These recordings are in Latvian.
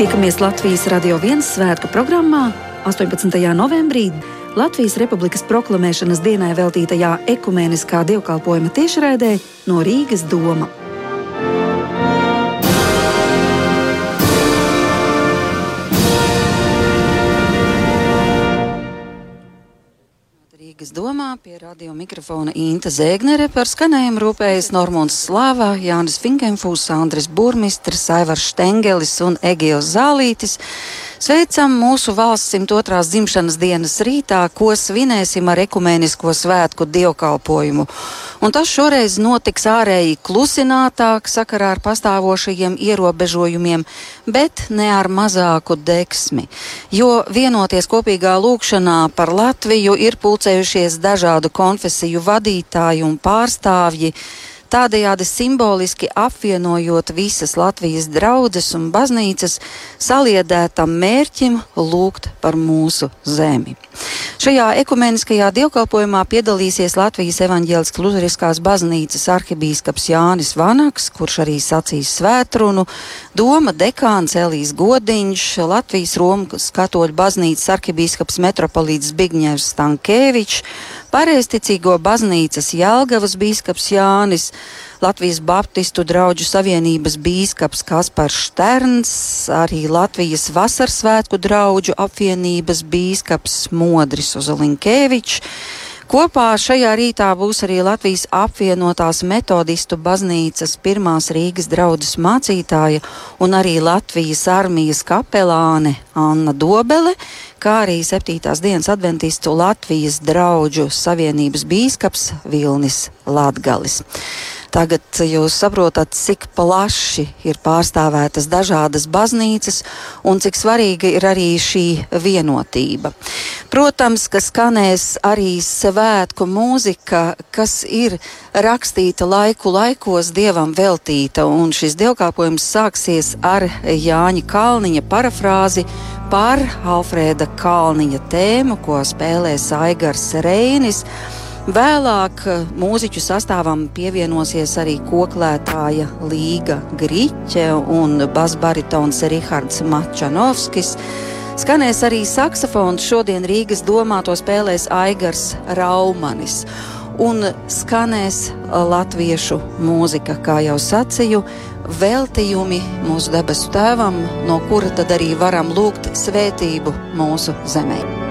Tiekamies Latvijas Radio 1 svētku programmā 18. novembrī. Latvijas Republikas proklamēšanas dienai veltītajā ekumēniskā dievkalpojuma tiešraidē no Rīgas doma. Rīgas domā pie radio mikrofona Inta Zēgnere par skanējumu rūpējas Normons Slāvā, Jānis Finkenfūs, Andris Burmistrs, Aivars Štengelis un Egijos Zālītis. Sveicam mūsu valsts 102. dzimšanas dienas rītā, ko svinēsim ar ekumēnisko svētku dievkalpojumu. Un tas šoreiz notiks ārēji klusinātāk sakarā ar pastāvošajiem ierobežojumiem, bet ne ar mazāku deksmi. Jo vienoties kopīgā lūkšanā par Latviju ir pulcējušies dažādu konfesiju vadītāji un pārstāvji tādējādi simboliski apvienojot visas Latvijas draudzes un baznīcas saliedētam mērķim lūgt par mūsu zemi. Šajā ekumeniskajā dievkalpojumā piedalīsies Latvijas evaņģēliskās Lutheriskās baznīcas arhibīskaps Jānis Vanaks, kurš arī sacīs svētrunu, doma dekāns Elijas Godiņš, Latvijas Romas katoļu baznīcas arhibīskaps metropolīts Zbigņevs Stankēvičs, pareizticīgo baznīcas Jelgavas bīskaps Jānis, Latvijas Baptistu draugu savienības bīskaps Kaspars Šterns, arī Latvijas Vasarsvētku draugu apvienības bīskaps Modris Uzalinkēvičs. Kopā šajā rītā būs arī Latvijas apvienotās metodistu baznīcas pirmās Rīgas draudzes mācītāja un arī Latvijas armijas kapelāne Anna Dobele, kā arī 7. dienas adventistu Latvijas draugu savienības bīskaps Vilnis Latgalis. Tagad jūs saprotat, cik plaši ir pārstāvētas dažādas baznīcas un cik svarīga ir arī šī vienotība. Protams, ka skanēs arī svētku mūzika, kas ir rakstīta laiku laikos dievam veltīta, un šis dievkalpojums sāksies ar Jāņa Kalniņa parafrāzi par Alfrēda Kalniņa tēmu, ko spēlēs Aigars Reinis. Vēlāk eh, mūziķu sastāvam pievienosies arī koklētāja Līga Griķe un basbaritons Rihards Mačanovskis. Skanēs arī saksofons. Šodien Rīgas domā to spēlēs Aigars Raumanis. Un skanēs eh, latviešu mūzika, kā jau sacīju, veltījumi mūsu debesu tēvam, no kura tad arī varam lūgt svētību mūsu zemē.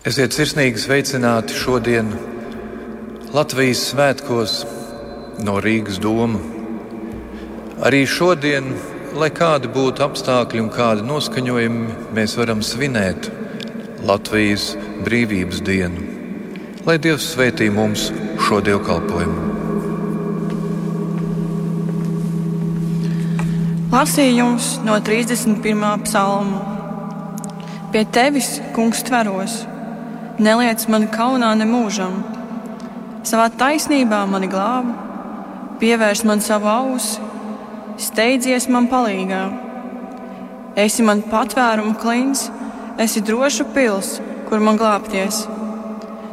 Esiet sirsnīgi sveicināti šodien Latvijas svētkos no Rīgas doma. Arī šodien, lai kādi būtu apstākļi un kādi noskaņojumi, mēs varam svinēt Latvijas brīvības dienu. Lai Dievs svētī mums šo dievkalpojumu. Lasījums no 31. psalma. Pie tevis, kungs, tveros neliec man kaunā nemūžam. Savā taisnībā mani glābi, pievērs man savu ausi, steidzies man palīgā. Esi man patvērumu klīns, esi droša pils, kur man glābties.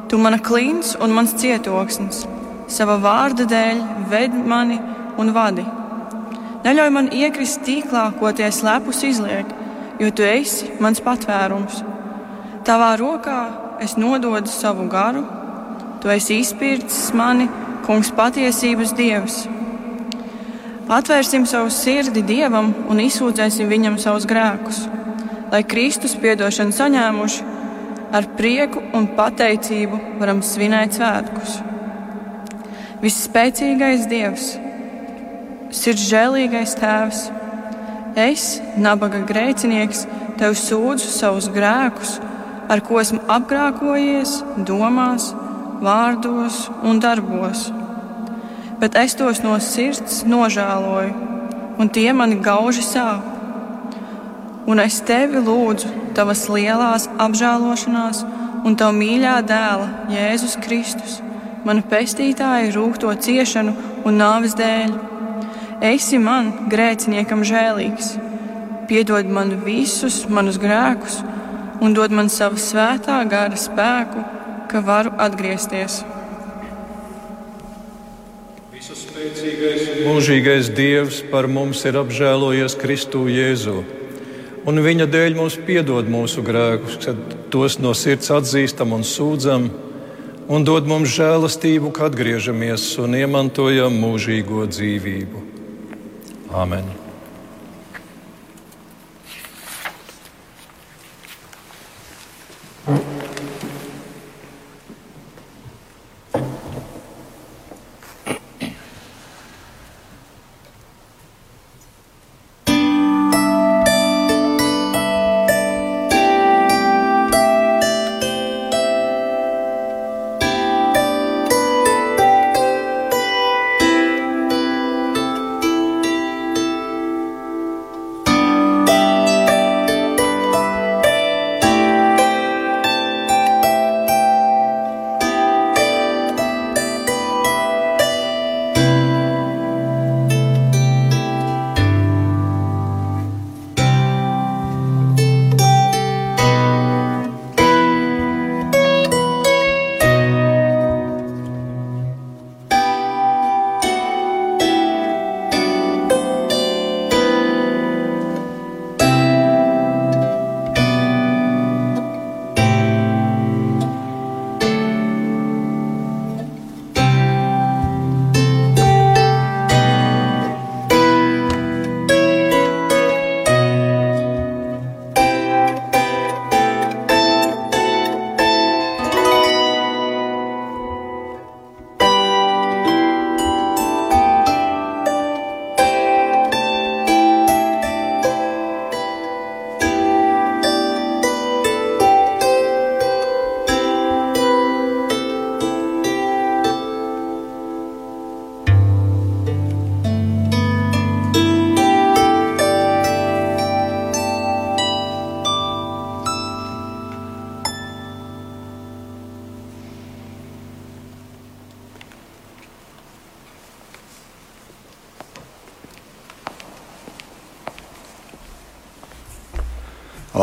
Tu mana klīns un mans cietoksnis, sava vārda dēļ ved mani un vadi. Neļauj man iekrist tīklā, ko tie slepus izliek, jo tu esi mans patvērums. Tavā rokā es nododu savu garu, tu esi izpircis mani, kungs, patiesības dievs. Atvērsim savu sirdi dievam un izsūdzēsim viņam savus grēkus, lai Kristus piedošanu saņēmuši, ar prieku un pateicību varam svinēt svētkus. Visspēcīgais Dievs, sirdsžēlīgais Tēvs, es, nabaga grēcinieks, tev sūdzu savus grēkus ar ko esmu apgrākojies, domās, vārdos un darbos. Bet es tos no sirds nožēloju, un tie mani gauži sāp. Un es tevi lūdzu, tavas lielās apžēlošanās un tavu mīļā dēla, Jēzus Kristus, mana pestītāja rūkto ciešanu un nāves dēļ. Esi man, grēciniekam, žēlīgs, piedod man visus manus grēkus un dod man savu svētā gara spēku, ka varu atgriezties. Mūžīgais Dievs par mums ir apžēlojies Kristu Jēzu. Un viņa dēļ mums piedod mūsu grēkus, kad tos no sirds atzīstam un sūdzam, un dod mums žēlastību, kad atgriežamies un iemantojam mūžīgo dzīvību. Āmen!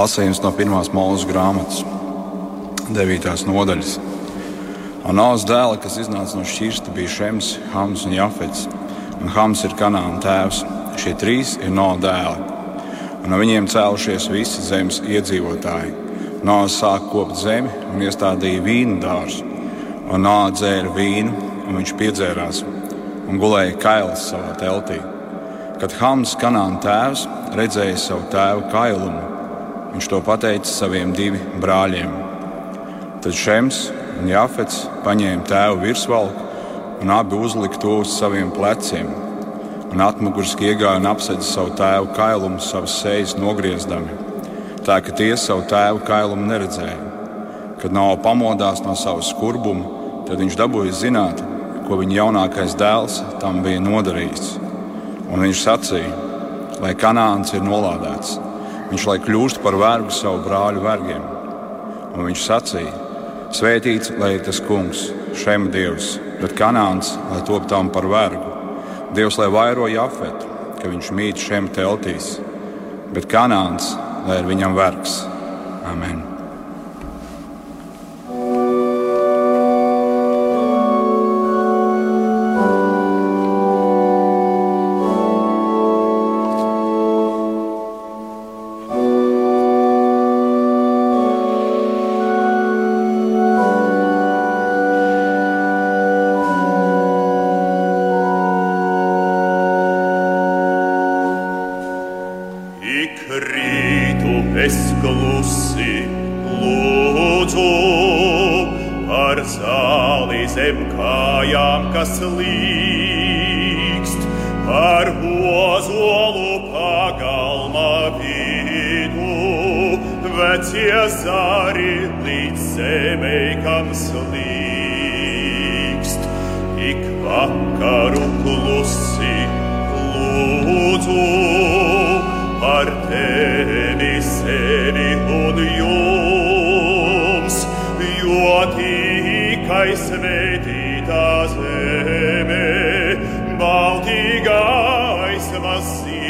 Lasījums no pirmās mūža grāmatas, 9. nodaļas. Anāls dēls, kas iznāca no šķirsta, bija Šems, Hams un Jafets. Un Hams ir kanāla tēvs. Šie trīs ir no dēli. Un no viņiem cēlušies visi zemes iedzīvotāji. Nāc sāk kopt zemi un iestādīja vīnu dārzu. Un nāc dzēra vīnu, un viņš piedzērās un gulēja kailis savā teltī. Kad Hams, kanāla tēvs, redzēja savu tēvu kailumu, Viņš to pateica saviem diviem brāļiem. Tad Šems un Jāfets paņēma tēvu virsvalku un abi uzlika to uz saviem pleciem. Un atmuguriski iegāja un apsedza savu tēvu kailumu, savas sejas nogriezdami, tā ka tie savu tēvu kailumu neredzēja. Kad nav pamodās no savas skurbuma, tad viņš dabūja zināt, ko viņa jaunākais dēls tam bija nodarījis. Un viņš sacīja, lai kanāns ir nolādēts, viņš lai kļūst par vergu savu brāļu vergiem. Un viņš sacīja, svētīts lai ir tas kungs, šiem dievs, bet kanāns lai top tam par vergu. Dievs lai vairo jafetu, ka viņš mīt šiem teltīs, bet kanāns lai ir viņam vergs. Amen.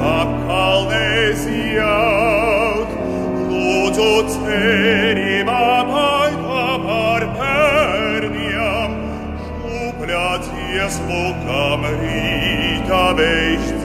pakalnēs jaut. Lūdzu cerībā baigā par pērniem, šūpļā dziesmu, kam rīta beigšcijām.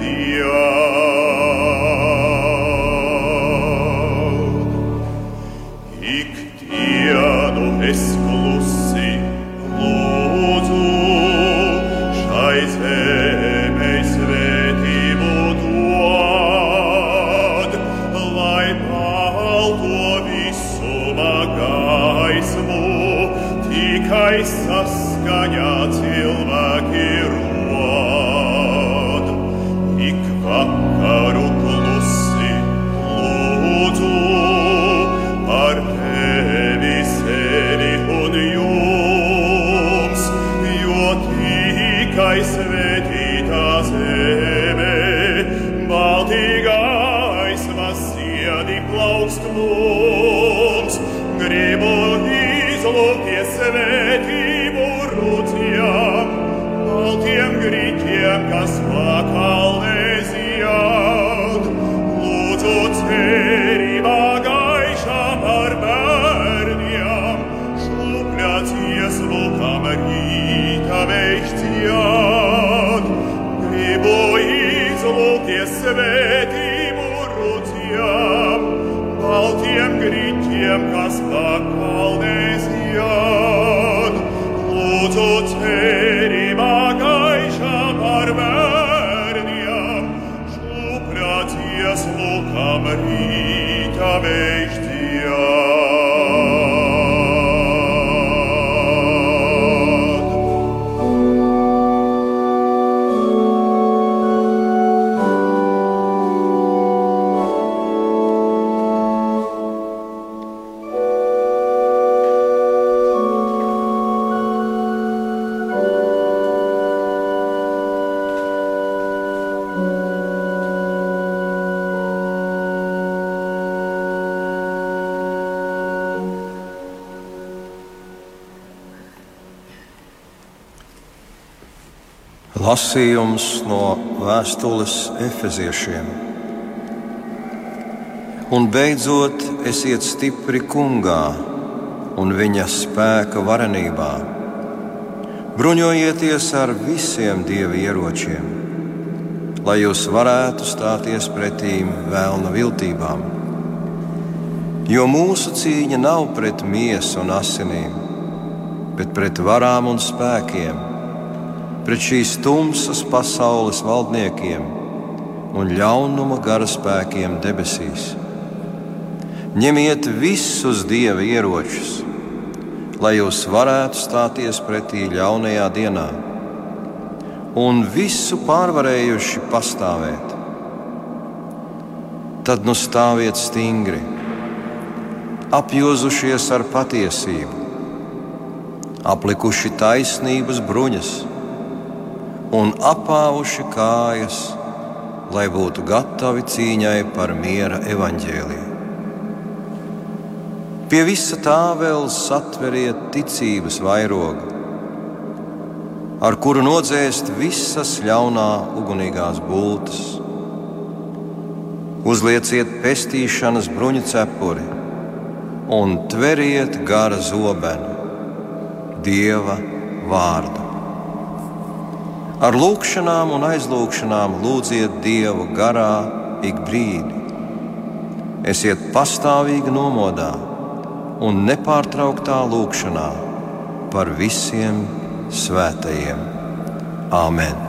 Baltijas svētību rucjām, baltiem grīķiem, kas tā kalnēs. Lasījums no vēstules Efeziešiem. Un beidzot, esiet stipri kungā un viņa spēka varenībā. Bruņojieties ar visiem dieva ieročiem, lai jūs varētu stāties pretīm vēlna viltībām. Jo mūsu cīņa nav pret miesu un asinīm, bet pret varām un spēkiem, pret šīs tumsas pasaules valdniekiem un ļaunuma gara spēkiem debesīs. Ņemiet visus dieva ieročus, lai jūs varētu stāties pretī ļaunajā dienā, un visu pārvarējuši pastāvēt. Tad nu stāviet stingri, apjozušies ar patiesību, aplikuši taisnības bruņas un apāvuši kājas, lai būtu gatavi cīņai par miera evaņģēliju. Pie visa tā vēl satveriet ticības vairogu, ar kuru nodzēst visas ļaunā ugunīgās būtnes. Uzlieciet pestīšanas bruņu cepuri un tveriet gara zobenu, Dieva vārdu. Ar lūgšanām un aizlūgšanām lūdziet Dievu garā ik brīdi. Esiet pastāvīgi nomodā un nepārtrauktā lūkšanā par visiem svētajiem. Āmen!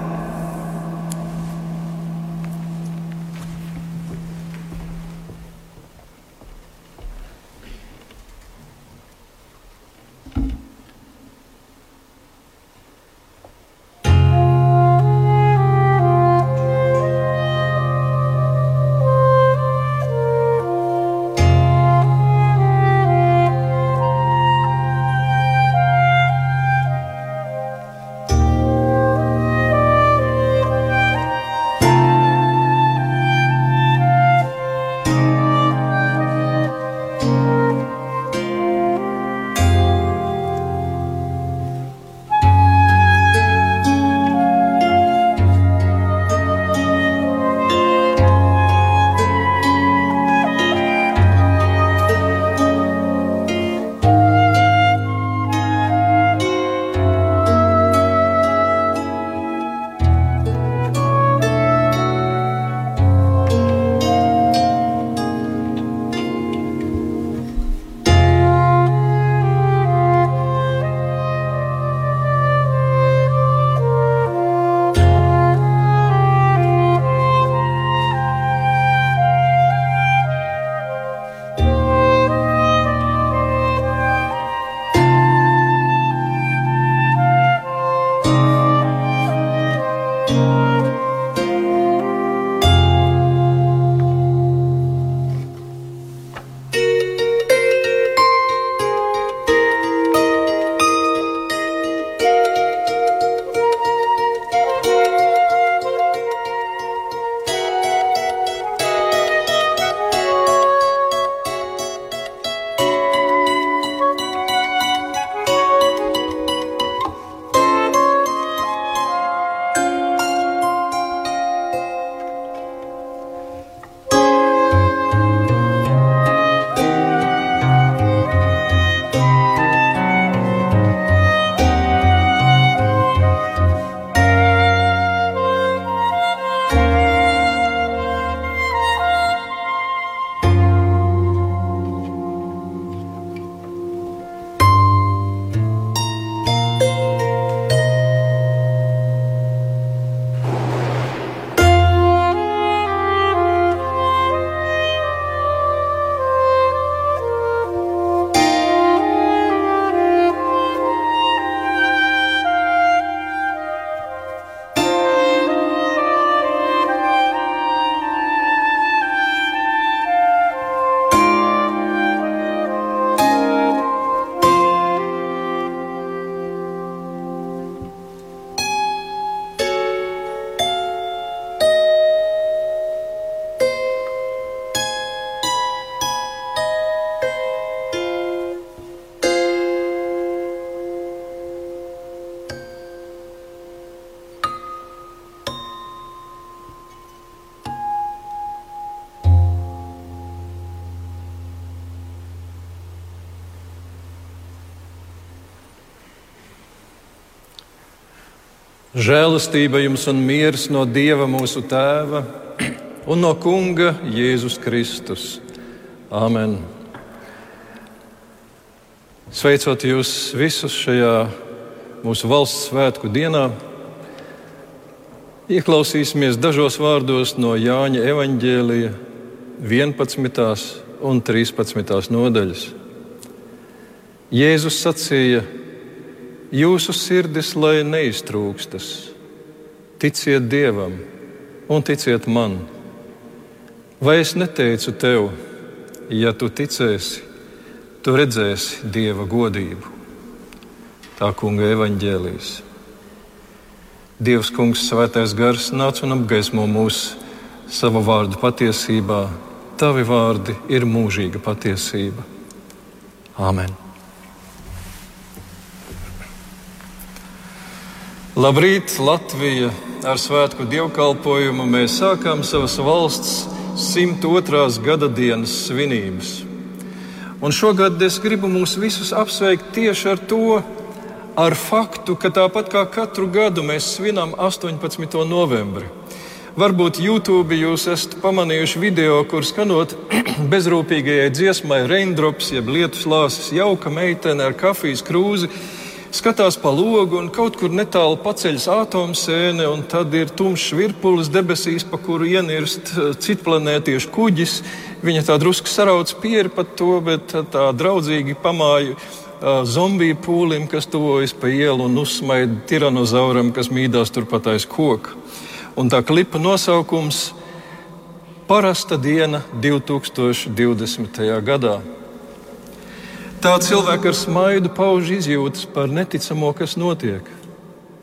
Žēlastība jums un miers no Dieva mūsu Tēva un no Kunga Jēzus Kristus. Āmen! Sveicot jūs visus šajā mūsu valsts svētku dienā, ieklausīsimies dažos vārdos no Jāņa evaņģēlija 11. un 13. nodaļas. Jēzus sacīja, Jūsu sirdis lai neiztrūkstas, ticiet Dievam un ticiet man. Vai es neteicu tev, ja tu ticēsi, tu redzēsi Dieva godību? Tā kunga evaņģēlīs. Dievs, Kungs, Svētais Gars, nāc un apgaismo mūs savu vārdu patiesībā. Tavi vārdi ir mūžīga patiesība. Āmen! Labrīt, Latvija! Ar svētku dievkalpojumu mēs sākām savas valsts 102. gada dienas svinības. Un šogad es gribu mūs visus apsveikt tieši ar to, ar faktu, ka tāpat kā katru gadu mēs svinam 18. novembri. Varbūt YouTube jūs esat pamanījuši video, kur skanot bezrūpīgajai dziesmai Raindrops, jeb lietus lāses, jauka meitene ar kafijas krūzi skatās pa logu un kaut kur netālu paceļas atomsēne, un tad ir tumšs virpulis debesīs, pa kuru ienirst eh, citplanētiešu kuģis. Viņa tā drusku sarauc pieri par to, bet tā draudzīgi pamāja uh, zombiju pūlim, kas tuvojas pa ielu un uzsmaida tiranozauram, kas mīdās turpat aiz koka. Un tā klipa nosaukums - Parasta diena 2020. gadā. Tā cilvēka ar smaidu pauž izjūtas par neticamo, kas notiek.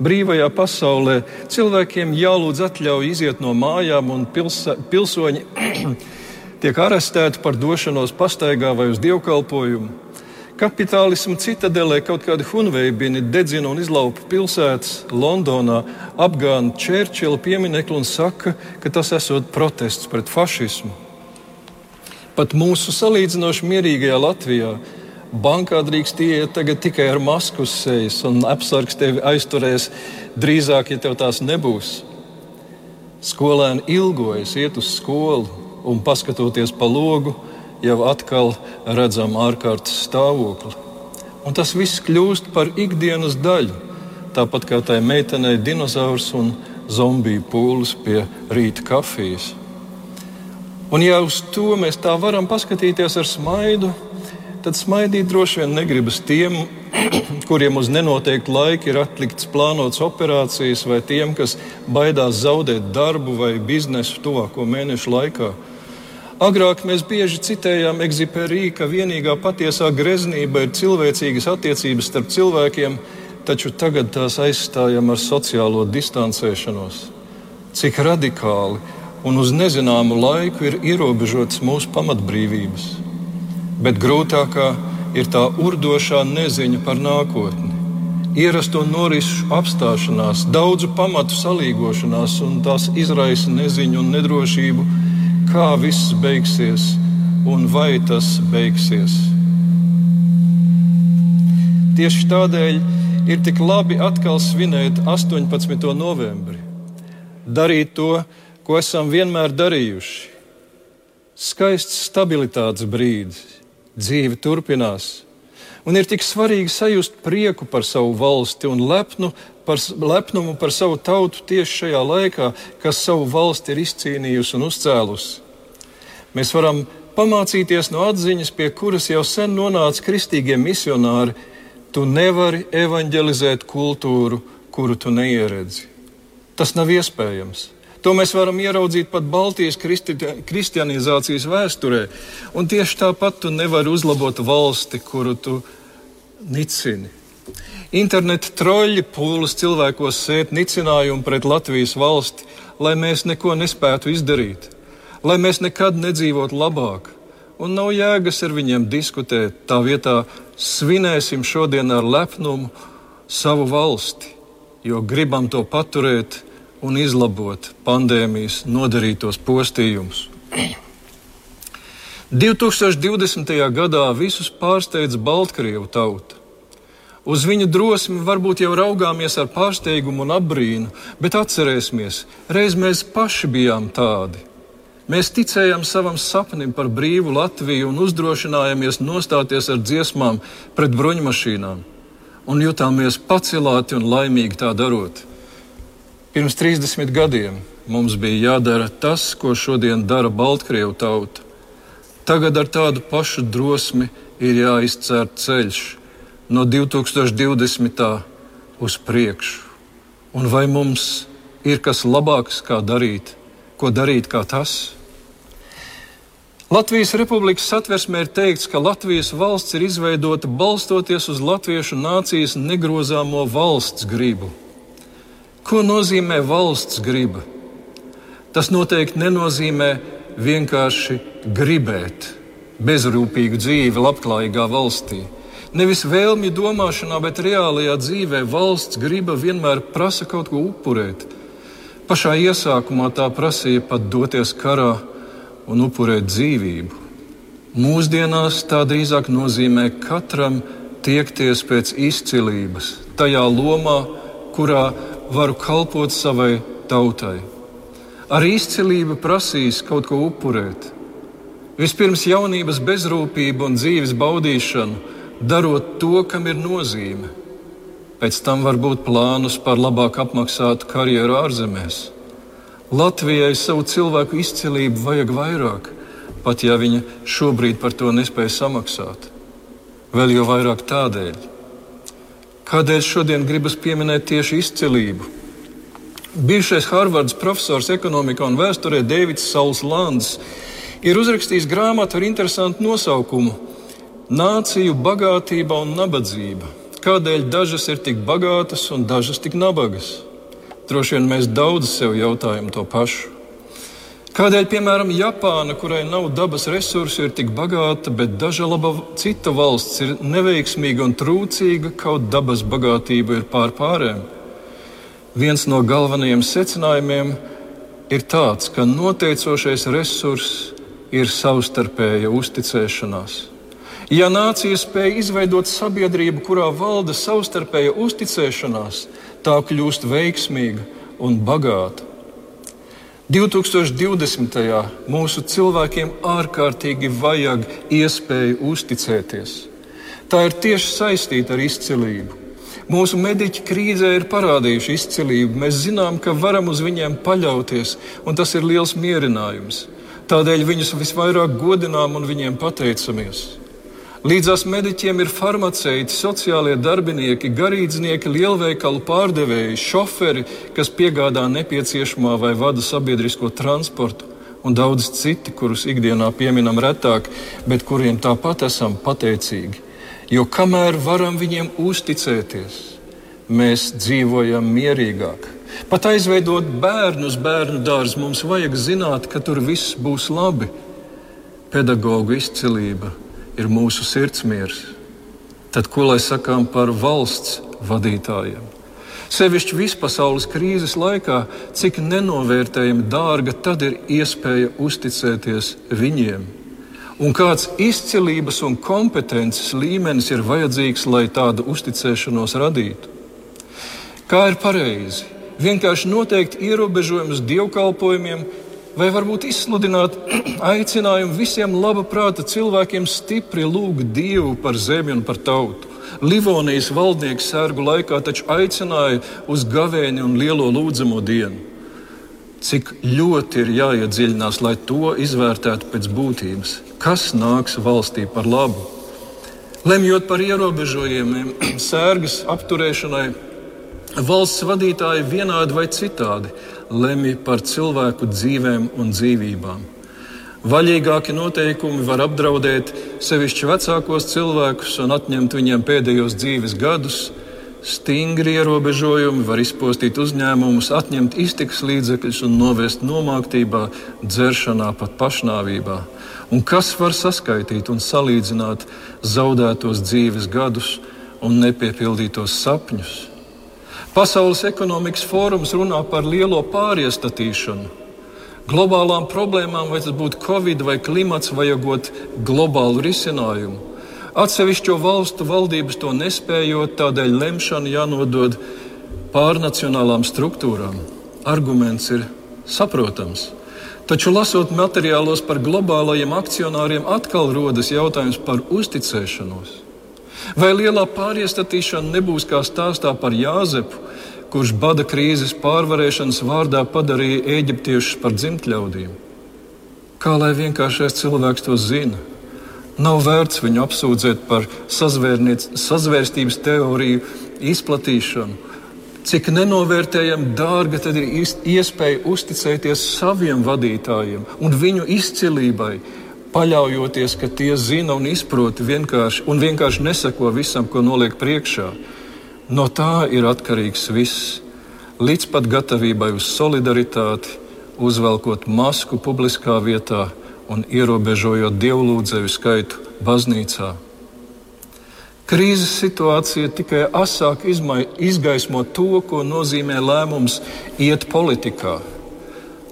Brīvajā pasaulē cilvēkiem jālūdz atļauj iziet no mājām, un pilsa, pilsoņi tiek arestēti par došanos pastaigā vai uz dievkalpojumu. Kapitālismu citadelē kaut kādi hunveibini dedzina un izlaupa pilsētas Londonā, apgāna Čērčila pieminiektu un saka, ka tas esot protests pret fašismu. Pat mūsu salīdzinoši mierīgajā Latvijā Bankā drīkst iet tikai ar masku uz sejas, un apsargs tevi aizturēs drīzāk, ja tev tās nebūs. Skolēni ilgojas iet uz skolu, un paskatoties pa logu, jau atkal redzam ārkārtas stāvokli. Un tas viss kļūst par ikdienas daļu, tāpat kā tai meitenei dinozaurs un zombiju pūlis pie rīta kafijas. Un ja uz to mēs tā varam paskatīties ar smaidu, tad smaidīt droši vien negribas tiem, kuriem uz nenoteiktu laiku ir atlikts plānotas operācijas, vai tiem, kas baidās zaudēt darbu vai biznesu tuvāko mēnešu laikā. Agrāk mēs bieži citējām Egziperī, ka vienīgā patiesā greznība ir cilvēcīgas attiecības starp cilvēkiem, taču tagad tās aizstājam ar sociālo distancēšanos. Cik radikāli un uz nezināmu laiku ir ierobežotas mūsu pamatbrīvības bet grūtākā ir tā urdošā neziņa par nākotni. Ierasto norisu apstāšanās, daudzu pamatu salīgošanās, un tās izraisa neziņu un nedrošību, kā viss beigsies un vai tas beigsies. Tieši tādēļ ir tik labi atkal svinēt 18. novembri, darīt to, ko esam vienmēr darījuši. Skaists stabilitātes brīdis, dzīve turpinās. Un ir tik svarīgi sajust prieku par savu valsti un lepnu par, lepnumu par savu tautu tieši šajā laikā, kas savu valsti ir izcīnījusi un uzcēlusi. Mēs varam pamācīties no atziņas, pie kuras jau sen nonāca kristīgie misionāri. Tu nevari evanģelizēt kultūru, kuru tu neieredzi. Tas nav iespējams. To mēs varam ieraudzīt pat Baltijas kristi, kristianizācijas vēsturē. Un tieši tāpat tu nevari uzlabot valsti, kuru tu nicini. Interneta troļļi pūlis cilvēkos sēt nicinājumu pret Latvijas valsti, lai mēs neko nespētu izdarīt, lai mēs nekad nedzīvotu labāk. Un nav jēgas ar viņiem diskutēt. Tā vietā svinēsim šodien ar lepnumu savu valsti, jo gribam to paturēt un izlabot pandēmijas nodarītos postījumus. 2020. gadā visus pārsteidza Baltkrievu tauta. Uz viņa drosmi varbūt jau raugāmies ar pārsteigumu un apbrīnu, bet atcerēsimies, reiz mēs paši bijām tādi. Mēs ticējām savam sapnim par brīvu Latviju un uzdrošinājāmies nostāties ar dziesmām pret bruņmašīnām, un jutāmies pacelāti un laimīgi tā darot. Pirms 30 gadiem mums bija jādara tas, ko šodien dara Baltkrievu tauta. Tagad ar tādu pašu drosmi ir jāizcērt ceļš no 2020. uz priekšu. Un vai mums ir kas labāks, kā darīt, ko darīt kā tas? Latvijas Republikas satversmē ir teikts, ka Latvijas valsts ir izveidota balstoties uz latviešu nācijas negrozāmo valsts gribu. Ko nozīmē valsts griba? Tas noteikti nenozīmē vienkārši gribēt bezrūpīgu dzīvi labklājīgā valstī. Nevis vēlmju domāšanā, bet reālajā dzīvē valsts griba vienmēr prasa kaut ko upurēt. Pašā iesākumā tā prasīja pat doties karā un upurēt dzīvību. Mūsdienās tā drīzāk nozīmē katram tiekties pēc izcilības, tajā lomā, kurā varu kalpot savai tautai. Ar izcilību prasīs kaut ko upurēt. Vispirms jaunības bezrūpība un dzīves baudīšana darot to, kam ir nozīme. Pēc tam var būt plānus par labāk apmaksātu karjeru ārzemēs. Latvijai savu cilvēku izcilību vajag vairāk, pat ja viņa šobrīd par to nespēja samaksāt. Vēl jau vairāk tādēļ. Kādēļ šodien gribas pieminēt tieši izcilību? Bijušais Harvards profesors ekonomikā un vēsturē Deivids Sauls Lands ir uzrakstījis grāmatu ar interesantu nosaukumu Nāciju bagātība un nabadzība. Kādēļ dažas ir tik bagātas un dažas tik nabagas? Droši vien mēs daudz sev jautājam to pašu. Kādēļ, piemēram, Japāna, kurai nav dabas resursi, ir tik bagāta, bet daža laba cita valsts ir neveiksmīga un trūcīga, kaut dabas bagātība ir pār pārējiem? Viens no galvenajiem secinājumiem ir tāds, ka noteicošais resurss ir savstarpēja uzticēšanās. Ja nācija spēja izveidot sabiedrību, kurā valda savstarpēja uzticēšanās, tā kļūst veiksmīga un bagāta. 2020. mūsu cilvēkiem ārkārtīgi vajag iespēju uzticēties. Tā ir tieši saistīta ar izcilību. Mūsu mediķi krīzē ir parādījuši izcilību. Mēs zinām, ka varam uz viņiem paļauties, un tas ir liels mierinājums. Tādēļ viņus visvairāk godinām un viņiem pateicamies. Līdzās mediķiem ir farmaceiti, sociālie darbinieki, garīdznieki, lielveikalu pārdevēji, šoferi, kas piegādā nepieciešamā vai vada sabiedrisko transportu, un daudz citi, kurus ikdienā pieminam retāk, bet kuriem tāpat esam pateicīgi. Jo kamēr varam viņiem uzticēties, mēs dzīvojam mierīgāk. Pat aizveidot bērnu uz bērnu dārzu, mums vajag zināt, ka tur viss būs labi. Pedagoģa izcilība ir mūsu sirdsmiers, tad ko lai sakām par valsts vadītājiem? Sevišķi vispasaules krīzes laikā, cik nenovērtējami dārga tad ir iespēja uzticēties viņiem. Un kāds izcilības un kompetences līmenis ir vajadzīgs, lai tādu uzticēšanos radītu? Kā ir pareizi? Vienkārši noteikt ierobežojumus dievkalpojumiem, vai varbūt izsludināt aicinājumu visiem laba prāta cilvēkiem stipri lūgt Dievu par zemi un par tautu. Livonijas valdnieks sērgu laikā taču aicināja uz gavēni un lielo lūdzamo dienu. Cik ļoti ir jāiedziļinās, lai to izvērtētu pēc būtības, kas nāks valstī par labu. Lemjot par ierobežojumiem, sērgas apturēšanai, valsts vadītāji vienādi vai citādi lemj par cilvēku dzīvēm un dzīvībām. Vaļīgāki noteikumi var apdraudēt sevišķi vecākos cilvēkus un atņemt viņiem pēdējos dzīves gadus. Stingri ierobežojumi var izpostīt uzņēmumus, atņemt iztikas līdzekļus un novest nomāktībā, dzeršanā, pat pašnāvībā. Un kas var saskaitīt un salīdzināt zaudētos dzīves gadus un nepiepildītos sapņus? Pasaules ekonomikas fórums runā par lielo pāriestatīšanu. Globālām problēmām, vai tas būtu Covid vai klimats, vajagot globālu risinājumu. Atsevišķo valstu valdības to nespējot, tādēļ lemšana jānodod pārnacionālām struktūrām. Arguments ir saprotams. Taču, lasot materiālos par globālajiem akcionāriem, atkal rodas jautājums par uzticēšanos. Vai lielā pāriestatīšana nebūs kā stāstā par Jāzepu, kurš bada krīzes pārvarēšanas vārdā padarīja eģiptiešus par dzimtļaudīm? Kā lai vienkāršais cilvēks to zina? Nav vērts viņu apsūdzēt par sazvērstības teoriju izplatīšanu. Cik nenovērtējami dārga tad ir iespēja uzticēties saviem vadītājiem un viņu izcilībai, paļaujoties, ka tie zina un izprot vienkārši, un vienkārši neseko visam, ko noliek priekšā. No tā ir atkarīgs viss, līdz pat gatavībai uz solidaritāti, uzvelkot masku publiskā vietā un ierobežojot dievlūdzēju skaitu baznīcā. Krīzes situācija tikai asāk izgaismo to, ko nozīmē lēmums iet politikā.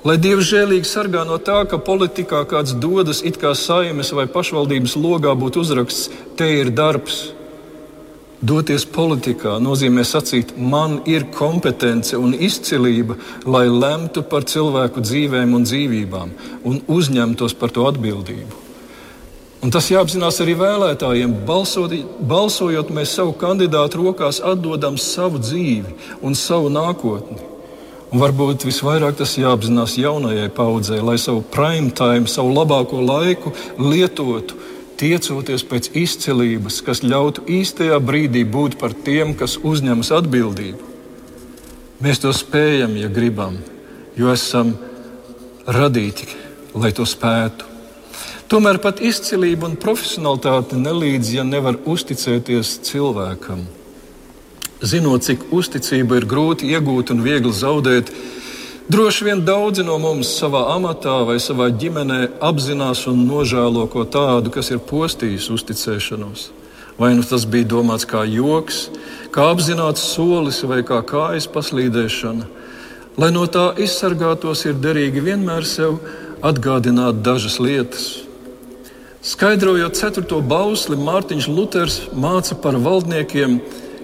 Lai Dievs žēlīgi sargā no tā, ka politikā kāds dodas it kā saimes vai pašvaldības logā būtu uzraksts, te ir darbs. Doties politikā nozīmē sacīt, man ir kompetence un izcilība, lai lemtu par cilvēku dzīvēm un dzīvībām un uzņemtos par to atbildību. Un tas jāapzinās arī vēlētājiem. Balsot, balsojot, mēs savu kandidātu rokās atdodam savu dzīvi un savu nākotni. Un varbūt visvairāk tas jāapzinās jaunajai paudzei, lai savu prime time, savu labāko laiku lietotu tiecoties pēc izcilības, kas ļautu īstajā brīdī būt par tiem, kas uzņemas atbildību. Mēs to spējam, ja gribam, jo esam radīti, lai to spētu. Tomēr pat izcilība un profesionalitāte nelīdz, ja nevar uzticēties cilvēkam. Zinot, cik uzticību ir grūti iegūt un viegli zaudēt, Droši vien daudzi no mums savā amatā vai savā ģimenē apzinās un nožēlo ko tādu, kas ir postījis uzticēšanos. Vai nu tas bija domāts kā joks, kā apzināts solis vai kā kājas paslīdēšana. Lai no tā izsargātos, ir derīgi vienmēr sev atgādināt dažas lietas. Skaidrojot ceturto bausli, Mārtiņš Luters māca par valdniekiem,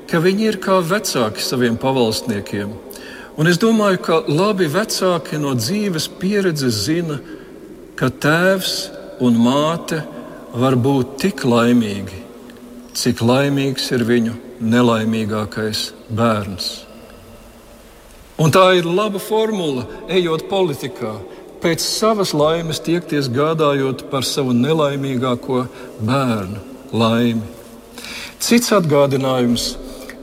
ka viņi ir kā vecāki saviem pavalsniekiem Un es domāju, ka labi vecāki no dzīves pieredzes zina, ka tēvs un māte var būt tik laimīgi, cik laimīgs ir viņu nelaimīgākais bērns. Un tā ir laba formula, ejot politikā, pēc savas laimes tiekties gādājot par savu nelaimīgāko bērnu laimi. Cits atgādinājums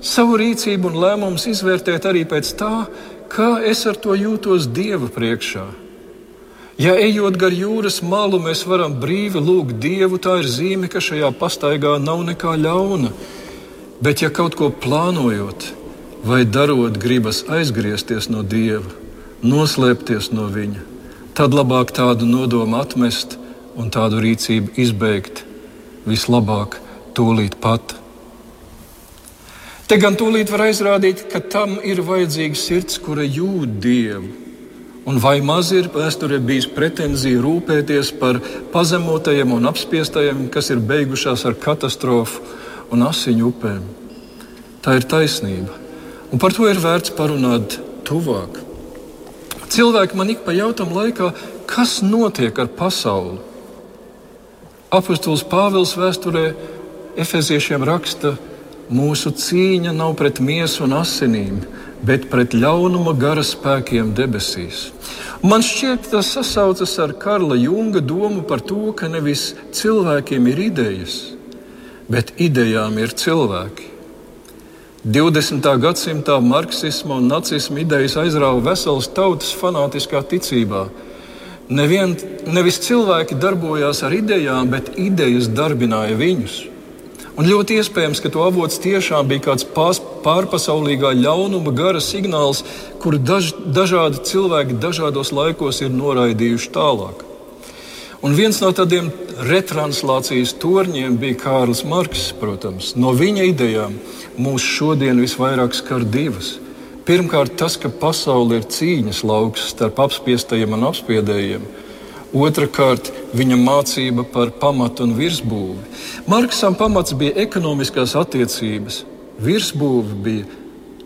savu rīcību un lēmumus izvērtēt arī pēc tā, kā es ar to jūtos Dieva priekšā. Ja ejot gar jūras malu, mēs varam brīvi lūgt Dievu, tā ir zīme, ka šajā pastaigā nav nekā ļauna. Bet, ja kaut ko plānojot vai darot, gribas aizgriezties no Dieva, noslēpties no Viņa, tad labāk tādu nodomu atmest un tādu rīcību izbeigt vislabāk tūlīt pat. Te gan tūlīt var aizrādīt, ka tam ir vajadzīga sirds, kura jūt dievu. Un vai maz ir vēsturē bijis pretenzija rūpēties par pazemotajiem un apspiestajiem, kas ir beigušās ar katastrofu un asiņu upēm? Tā ir taisnība, un par to ir vērts parunāt tuvāk. Cilvēki man ik pa jautam laikā, kas notiek ar pasauli? Apostols Pāvils vēsturē Efeziešiem raksta, ka Mūsu cīņa nav pret miesu un asinīm, bet pret ļaunuma gara spēkiem debesīs. Man šķiet, tas sasaucas ar Karla Junga domu par to, ka nevis cilvēkiem ir idejas, bet idejām ir cilvēki. 20. gadsimtā marksisma un nacisma idejas aizrāva veselas tautas fanātiskā ticībā. Nevien, nevis cilvēki darbojās ar idejām, bet idejas darbināja viņus. Un ļoti iespējams, ka to avots tiešām bija kāds pārpasaulīgā ļaunuma gara signāls, kuru daž, dažādi cilvēki dažādos laikos ir noraidījuši tālāk. Un viens no tādiem retranslācijas torņiem bija Kārlis Marks. Protams. No viņa idejām mūs šodien visvairāk skar divas. Pirmkārt, tas, ka pasaule ir cīņas lauks starp apspiestajiem un apspiedējiem. Otrakārt, viņa mācība par pamatu un virsbūvi. Marksam pamats bija ekonomiskās attiecības, virsbūve bija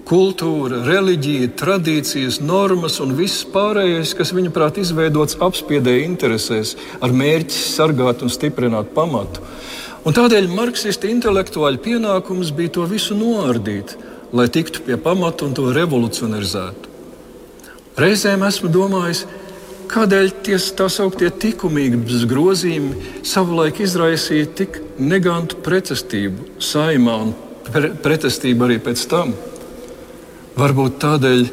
kultūra, reliģija, tradīcijas, normas un viss pārējais, kas viņa prāt izveidots apspiedēja interesēs, ar mērķi sargāt un stiprināt pamatu. Un tādēļ marksistu intelektuāļu pienākums bija to visu noārdīt, lai tiktu pie pamata un to revolucionarizētu. Reizēm esmu domājis, kādēļ tie tā sauktie likumības grozījumi savulaik izraisīja tik negantu pretestību saimā un pre pretestību arī pēc tam. Varbūt tādēļ,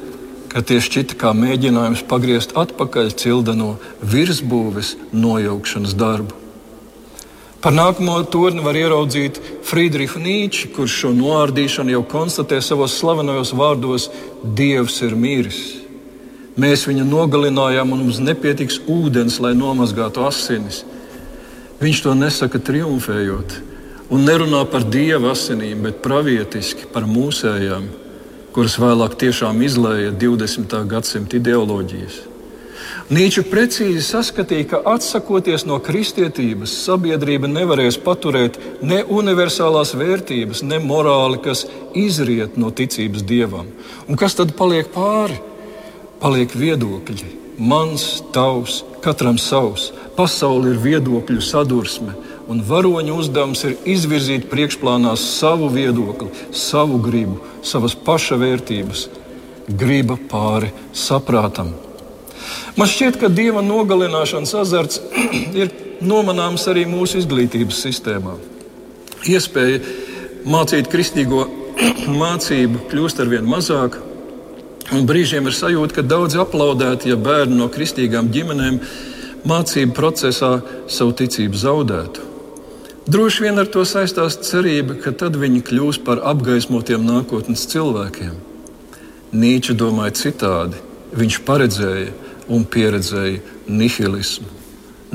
ka tie šķita kā mēģinājums pagriezt atpakaļ cildeno virsbūves nojaukšanas darbu. Par nākamo torni var ieraudzīt Friedrichu Nīču, kurš šo noārdīšanu jau konstatē savos slavenajos vārdos: Dievs ir miris. Mēs viņu nogalinājām, un mums nepietiks ūdens, lai nomazgātu asinis. Viņš to nesaka triumfējot, un nerunā par dieva asinīm, bet pravietiski par mūsējām kuras vēlāk tiešām izlēja 20. gadsimta ideoloģijas. Nīča precīzi saskatīja, ka atsakoties no kristietības, sabiedrība nevarēs paturēt ne universālās vērtības, ne morāli, kas izriet no ticības dievam. Un kas tad paliek pāri? Paliek viedokļi. Mans, tavs, katram savs. Pasaule ir viedokļu sadursme, un varoņa uzdevums ir izvirzīt priekšplānā savu viedokli, savu gribu, savas paša vērtības, griba pāri saprātam. Man šķiet, ka dieva nogalināšanas azarts ir nomanāms arī mūsu izglītības sistēmā. Iespēja mācīt kristīgo mācību kļūst ar vien mazāk, un brīžiem ir sajūta, ka daudzi aplaudēti, ja bērni no kristīgām ģimenēm mācību procesā savu ticību zaudētu. Droši vien ar to saistās cerība, ka tad viņi kļūs par apgaismotiem nākotnes cilvēkiem. Nīča domāja citādi. Viņš paredzēja un pieredzēja nihilismu,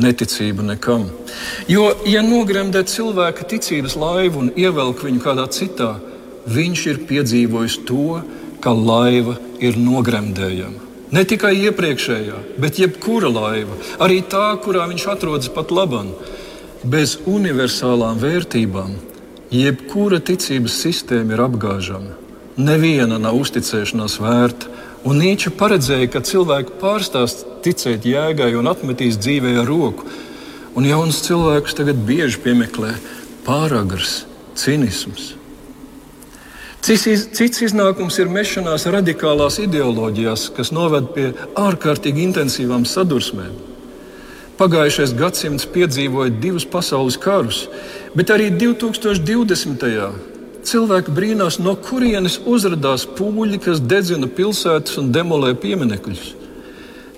neticību nekam. Jo, ja nogremdē cilvēka ticības laivu un ievelk viņu kādā citā, viņš ir piedzīvojis to, ka laiva ir nogremdējama. Ne tikai iepriekšējā, bet jebkura laiva, arī tā, kurā viņš atrodas pat labāk Bez universālām vērtībām jebkura ticības sistēma ir apgāžama. Neviena nav uzticēšanās vērta, un Nīča paredzēja, ka cilvēki pārstās ticēt jēgai un atmetīs dzīvē ar roku. Un jauns cilvēks tagad bieži piemeklē pāragrs, cinisms. Cits, cits iznākums ir mešanās radikālās ideoloģijās, kas noved pie ārkārtīgi intensīvām sadursmēm. Pagājušais gadsimts piedzīvoja divus pasaules karus, bet arī 2020. cilvēki brīnās, no kurienes uzrādās pūļi, kas dedzina pilsētas un demolē pieminekļus.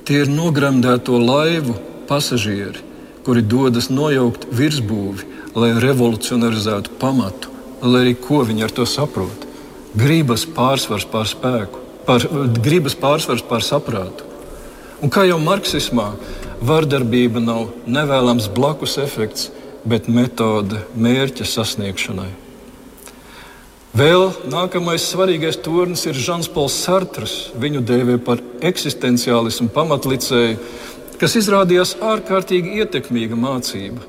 Tie ir nogremdēto laivu pasažieri, kuri dodas nojaukt virsbūvi, lai revolucionarizētu pamatu, lai arī ko viņi ar to saprot. Gribas pārsvars pār spēku, pār, gribas pārsvars pār saprātu. Un kā jau marksismā, Vardarbība nav nevēlams blakus efekts, bet metode mērķa sasniegšanai. Vēl nākamais svarīgais turnis ir Žans Pols Sartrs. Viņu dēvē par eksistenciālismu pamatlicēju, kas izrādījās ārkārtīgi ietekmīga mācība.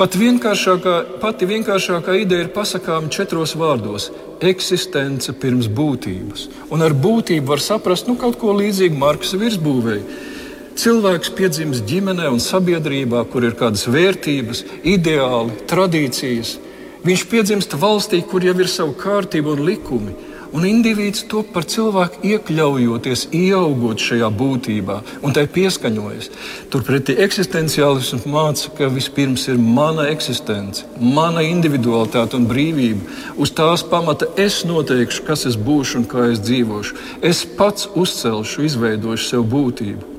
Pat vienkāršākā, pati vienkāršākā ideja ir pasakāma četros vārdos - eksistence pirms būtības. Un ar būtību var saprast nu, kaut ko līdzīgu Marksa virsbūvēju Cilvēks piedzimst ģimenē un sabiedrībā, kur ir kādas vērtības, ideāli, tradīcijas. Viņš piedzimst valstī, kur jau ir sava kārtība un likumi. Un indivīds to par cilvēku iekļaujoties, ieaugot šajā būtībā un tai pieskaņojas. Turpretī eksistenciālisms māca, ka vispirms ir mana eksistence, mana individualitāte un brīvība. Uz tās pamata es noteikšu, kas es būšu un kā es dzīvošu. Es pats uzcelšu, izveidošu sev būtību.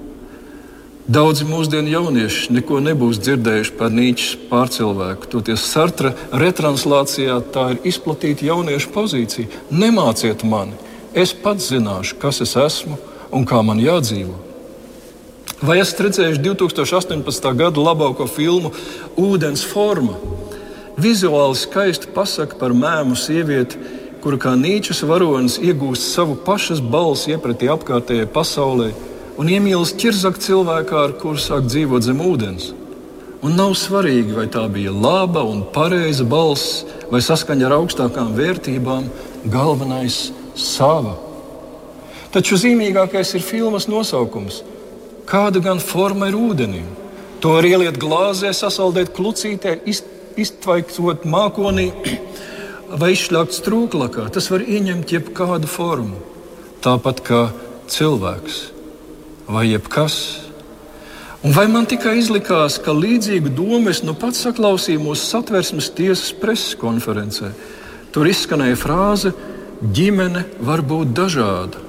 Daudzi mūsdienu jaunieši neko nebūs dzirdējuši par Nīčes pārcilvēku. Toties Sartra retranslācijā tā ir izplatīta jauniešu pozīcija. Nemāciet mani, es pats zināšu, kas es esmu un kā man jādzīvo. Vai esat redzējuši 2018. gada labāko filmu Vodens forma? Vizuāli skaisti pasaka par mēmu sievieti, kura kā Nīčes varonis iegūst savu pašas balsi iepratī apkārtējai pasaulei un iemīlas ķirzaka cilvēkā, ar kuru sāk dzīvot zem ūdens. Un nav svarīgi, vai tā bija laba un pareiza balss, vai saskaņa ar augstākām vērtībām, galvenais - sava. Taču zīmīgākais ir filmas nosaukums. Kāda gan forma ir ūdenim? To var ieliet glāzē, sasaldēt klucītē, iztvaikot mākonī vai izšļākt strūklakā. Tas var ieņemt jebkādu formu. Tāpat kā cilvēks vai jebkas. Un vai man tikai izlikās, ka līdzīgu domu es nu pats saklausīju mūsu satversmes tiesas preses konferencē? Tur izskanēja frāze: ģimene var būt dažāda.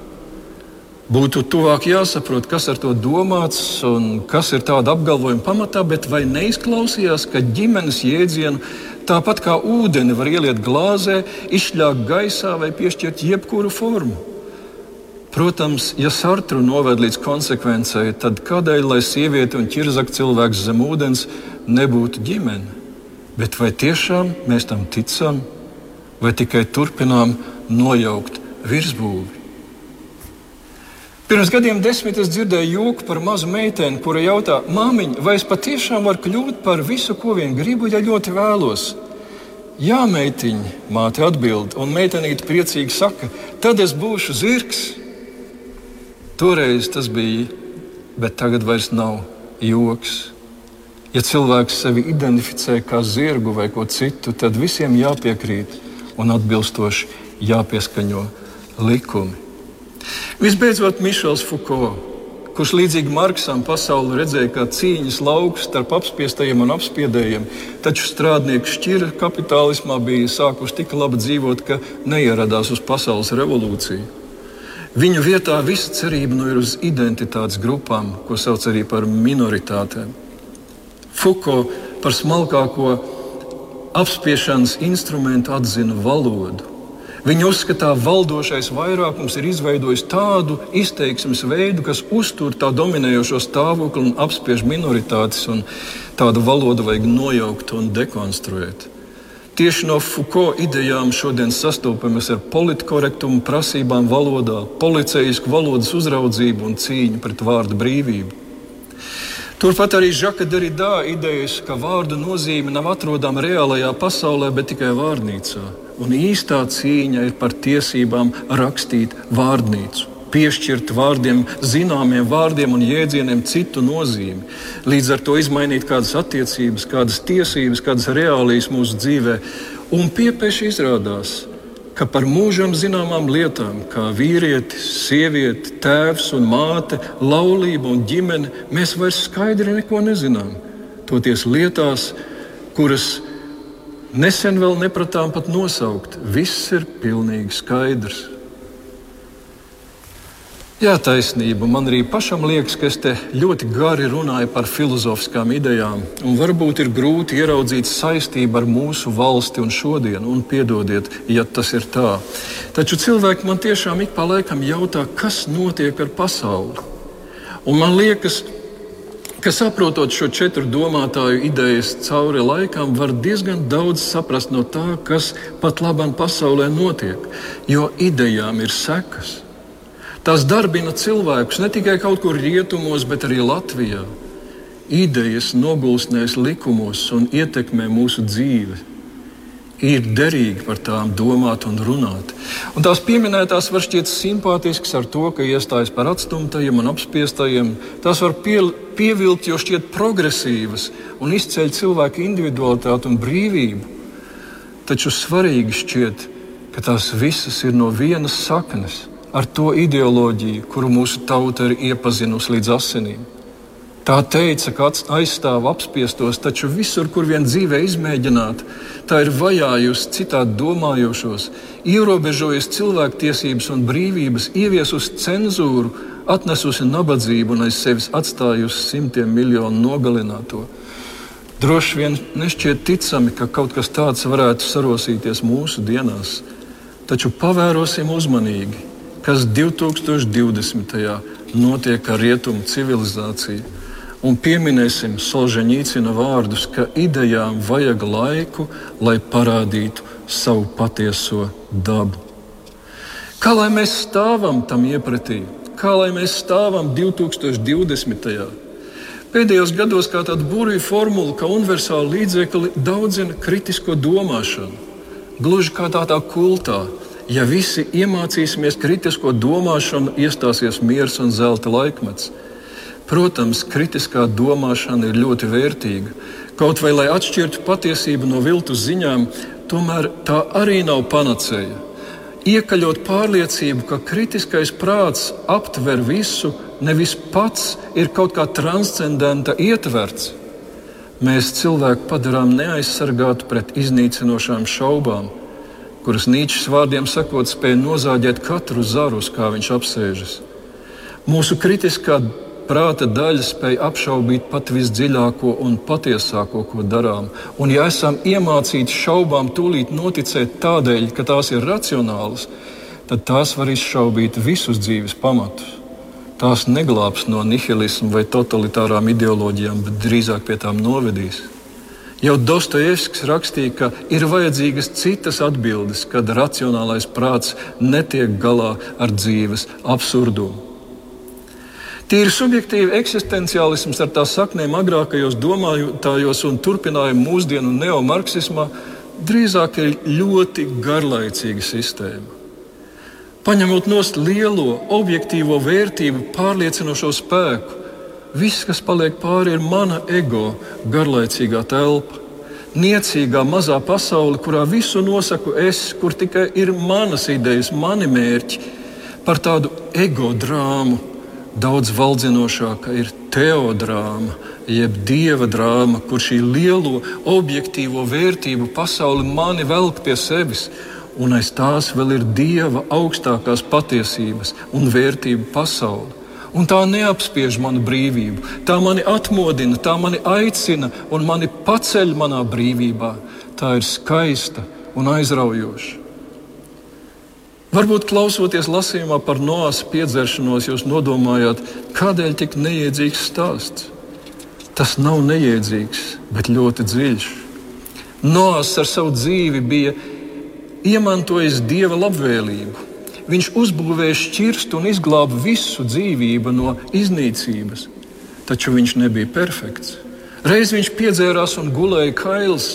Būtu tuvāk jāsaprot, kas ar to domāts un kas ir tāda apgalvojuma pamatā, bet vai neizklausījās, ka ģimenes jēdzienu tāpat kā ūdeni var ieliet glāzē, izšļākt gaisā vai piešķirt jebkuru formu? Protams, ja Sartru noved līdz konsekvencei, tad kādēļ, lai sieviete un ķirzaka cilvēks zem ūdens nebūtu ģimene? Bet vai tiešām mēs tam ticam, vai tikai turpinām nojaukt virsbūvi? Pirms gadiem desmit es dzirdēju joku par mazu meiteni, kura jautā, māmiņ, vai es patiešām varu kļūt par visu, ko vien gribu, ja ļoti vēlos? Jā, meitiņa, māte atbild, un meitenīte priecīgi saka, tad es būšu zirgs. Toreiz tas bija, bet tagad vairs nav joks. Ja cilvēks sevi identificē kā zirgu vai ko citu, tad visiem jāpiekrīt un atbilstoši jāpieskaņo likumi. Visbeidzot, Mišels Foucault, kurš līdzīgi Marksam pasauli redzēja kā cīņas lauku starp apspiestajiem un apspiedējiem, taču strādnieku šķira kapitālismā bija sākuši tik labi dzīvot, ka neieradās uz pasaules revolūciju. Viņu vietā visa cerība nu ir uz identitātes grupām, ko sauc arī par minoritātēm. Fuko par smalkāko apspiešanas instrumentu atzina valodu. Viņa uzskatā, ka valdošais vairākums ir izveidojis tādu izteiksmes veidu, kas uztur tā dominējošo stāvokli un apspiež minoritātes, un tādu valodu vajag nojaukt un dekonstruēt. Tieši no Foucault idejām šodien sastopamies ar politkorektumu prasībām valodā, policijasku valodas uzraudzību un cīņu pret vārdu brīvību. Turpat arī Žaka Derridā idejas, ka vārdu nozīme nav atrodama reālajā pasaulē, bet tikai vārnīcā. Un īstā cīņa ir par tiesībām rakstīt vārnīcu piešķirt vārdiem, zināmiem vārdiem un jēdzieniem citu nozīmi. Līdz ar to izmainīt kādas attiecības, kādas tiesības, kādas reālijas mūsu dzīvē. Un piepieši izrādās, ka par mūžam zināmām lietām, kā vīrietis, sieviete, tēvs un māte, laulība un ģimene, mēs vairs skaidri neko nezinām. Toties lietās, kuras nesen vēl nepratām pat nosaukt, viss ir pilnīgi skaidrs. Jā, taisnība. Man arī pašam liekas, ka es te ļoti gari runāju par filozofiskām idejām. Un varbūt ir grūti ieraudzīt saistību ar mūsu valsti un šodienu, un piedodiet, ja tas ir tā. Taču cilvēki man tiešām ik pa laikam jautā, kas notiek ar pasauli. Un man liekas, ka saprotot šo četru domātāju idejas cauri laikam, var diezgan daudz saprast no tā, kas pat labam pasaulē notiek. Jo idejām ir sekas. Tās darbina cilvēkus ne tikai kaut kur rietumos, bet arī Latvijā. Idejas nogulsnēs likumos un ietekmē mūsu dzīvi. Ir derīgi par tām domāt un runāt. Un tās pieminētās var šķiet simpātiskas ar to, ka iestājas par atstumtajiem un apspiestajiem. Tās var pie, pievilkt, jo šķiet progresīvas un izceļ cilvēku individualitāti un brīvību. Taču svarīgi šķiet, ka tās visas ir no vienas saknes ar to ideoloģiju, kuru mūsu tauta ir iepazinusi līdz asinīm. Tā teica, ka aizstāv apspiestos, taču visur, kur vien dzīvē izmēģināta, tā ir vajājusi citādi domājošos, ierobežojusi cilvēktiesības un brīvības, ieviesusi cenzūru, atnesusi nabadzību un aiz sevis atstājusi simtiem miljonu nogalināto. Droši vien nešķiet ticami, ka kaut kas tāds varētu sarosīties mūsu dienās, taču pavērosim uzmanīgi kas 2020. notiek ar rietumu civilizāciju. Un pieminēsim Solženīcina vārdus, ka idejām vajag laiku, lai parādītu savu patieso dabu. Kā lai mēs stāvam tam iepratī? Kā lai mēs stāvam 2020. Pēdējos gados kā tāda burvju formula, kā universāla līdzekli daudzina kritisko domāšanu. Gluži kā tādā kultā. Ja visi iemācīsimies kritisko domāšanu, iestāsies miers un zelta laikmets. Protams, kritiskā domāšana ir ļoti vērtīga. Kaut vai lai atšķirtu patiesību no viltus ziņām, tomēr tā arī nav panacēja. Iekaļot pārliecību, ka kritiskais prāts aptver visu, nevis pats ir kaut kā transcendenta ietverts, mēs cilvēku padarām neaizsargātu pret iznīcinošām šaubām, kuras Nīčs vārdiem sakot, spēja nozāģēt katru zaru, kā viņš apsēžas. Mūsu kritiskā Prāta daļa spēj apšaubīt pat visdziļāko un patiesāko, ko darām. Un, ja esam iemācīti šaubām tūlīt noticēt tādēļ, ka tās ir racionālas, tad tās var izšaubīt visus dzīves pamatus. Tās neglābs no nihilisma vai totalitārām ideoloģijām, bet drīzāk pie tām novedīs. Jau Dostojevskis rakstīja, ka ir vajadzīgas citas atbildes, kad racionālais prāts netiek galā ar dzīves absurdumu. Tīri subjektīvi eksistenciālisms ar tā saknēm agrākajos domājotājos un turpinājumu mūsdienu neomarksismā drīzāk ir ļoti garlaicīga sistēma. Paņemot nost lielo objektīvo vērtību, pārliecinošo spēku, viss, kas paliek pāri, ir mana ego, garlaicīgā telpa. Niecīgā mazā pasaule, kurā visu nosaku es, kur tikai ir manas idejas, mani mērķi, par tādu ego drāmu Daudz valdzinošāka ir teodrāma, jeb dieva drāma, kur šī lielo objektīvo vērtību pasauli mani velk pie sevis, un aiz tās vēl ir dieva augstākās patiesības un vērtību pasauli. Un tā neapspiež manu brīvību, tā mani atmodina, tā mani aicina un mani paceļ manā brīvībā. Tā ir skaista un aizraujoša. Varbūt klausoties lasījumā par noāsu piedzeršanos, jūs nodomājāt, kādēļ tik neiedzīgs stāsts. Tas nav neiedzīgs, bet ļoti dziļš. Noās ar savu dzīvi bija iemantojis dieva labvēlību. Viņš uzbūvēja šķirstu un izglāba visu dzīvību no iznīcības, taču viņš nebija perfekts. Reiz viņš piedzērās un gulēja kails,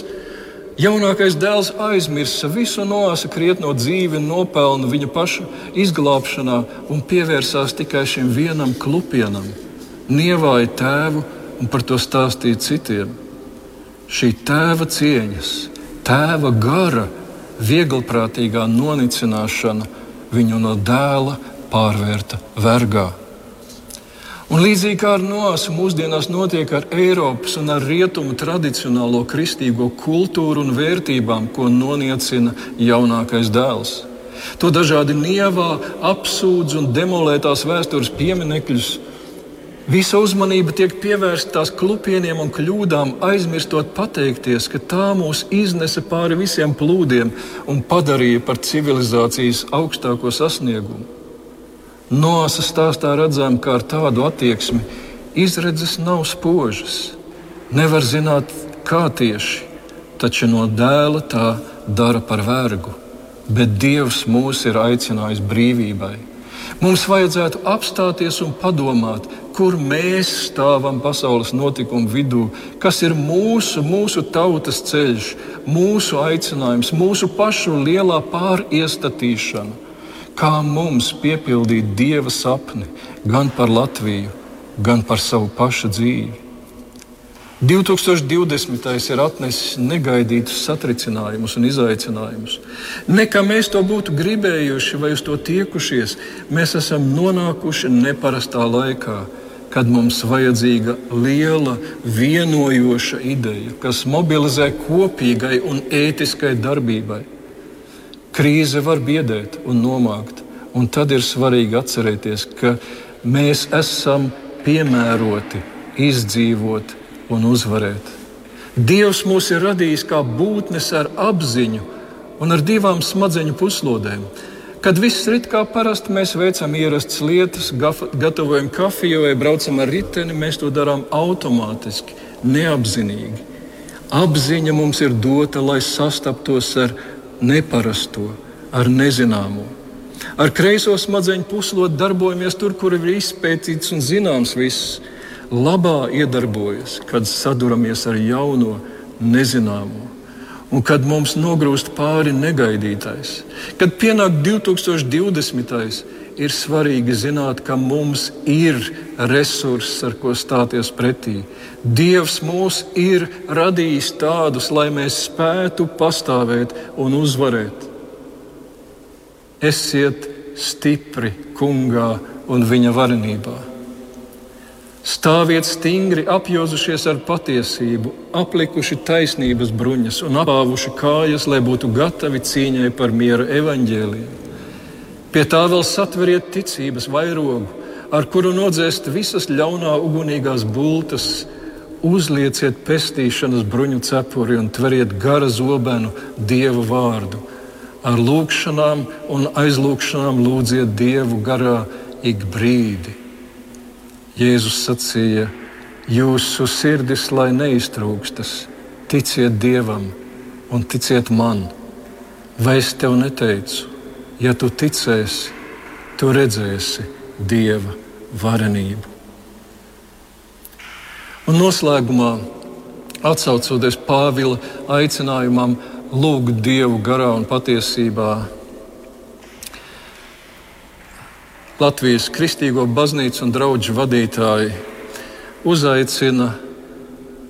Jaunākais dēls aizmirsa visu noāsa krietno dzīvi un nopelnu viņa paša izglābšanā un pievērsās tikai šim vienam klupienam, nievāja tēvu un par to stāstīja citiem. Šī tēva cieņas, tēva gara, vieglprātīgā nonicināšana viņu no dēla pārvērta vergā. Un līdzīgi kā ar nosu mūsdienās notiek ar Eiropas un ar rietumu tradicionālo kristīgo kultūru un vērtībām, ko noniecina jaunākais dēls. To dažādi nievā, apsūdz un demolē tās vēstures pieminekļus. Visa uzmanība tiek pievērsta tās klupieniem un kļūdām, aizmirstot pateikties, ka tā mūs iznesa pāri visiem plūdiem un padarīja par civilizācijas augstāko sasniegumu. Noasa stāstā redzam, ka ar tādu attieksmi izredzes nav spožas. Nevar zināt, kā tieši, taču no dēla tā dara par vergu. Bet Dievs mūs ir aicinājis brīvībai. Mums vajadzētu apstāties un padomāt, kur mēs stāvam pasaules notikumu vidū, kas ir mūsu, mūsu tautas ceļš, mūsu aicinājums, mūsu pašu lielā pāriestatīšana kā mums piepildīt dieva sapni gan par Latviju, gan par savu pašu dzīvi. 2020. ir atnesis negaidītus satricinājumus un izaicinājumus. Ne kā mēs to būtu gribējuši vai uz to tiekušies, mēs esam nonākuši neparastā laikā, kad mums vajadzīga liela, vienojoša ideja, kas mobilizē kopīgai un ētiskai darbībai. Krīze var biedēt un nomākt, un tad ir svarīgi atcerēties, ka mēs esam piemēroti izdzīvot un uzvarēt. Dievs mūs ir radījis kā būtnes ar apziņu un ar divām smadzeņu puslodēm. Kad viss rit kā parasti, mēs veicam ierastas lietas, gatavojam kafiju vai braucam ar riteni, mēs to darām automātiski, neapzinīgi. Apziņa mums ir dota, lai sastaptos ar neparasto, ar nezināmo. Ar kreiso smadzeņu puslotu darbojamies tur, kur ir izpētīts un zināms viss. labā iedarbojas, kad saduramies ar jauno, nezināmo. Un kad mums nogrūst pāri negaidītais, kad pienāk 2020. ir svarīgi zināt, ka mums ir resurss, ar ko stāties pretī. Dievs mūs ir radījis tādus, lai mēs spētu pastāvēt un uzvarēt. Esiet stipri kungā un viņa varenībā. Stāviet stingri, apjozušies ar patiesību, aplikuši taisnības bruņas un apāvuši kājas, lai būtu gatavi cīņai par miera evaņģēliju. Pie tā vēl satveriet ticības vairogu, ar kuru nodzēst visas ļaunā ugunīgās bultas, uzlieciet pestīšanas bruņu cepuri un tveriet gara zobenu Dieva vārdu. Ar lūgšanām un aizlūgšanām lūdziet Dievu garā ik brīdi. Jēzus sacīja, jūsu sirdis lai neiztrūkstas, ticiet Dievam un ticiet man. Vai es tev neteicu, ja tu ticēsi, tu redzēsi Dieva varenību. Un noslēgumā, atsaucoties Pāvila aicinājumam, lūgt Dievu garā un patiesībā, Latvijas Kristīgo baznīcu un draugu vadītāji uzaicina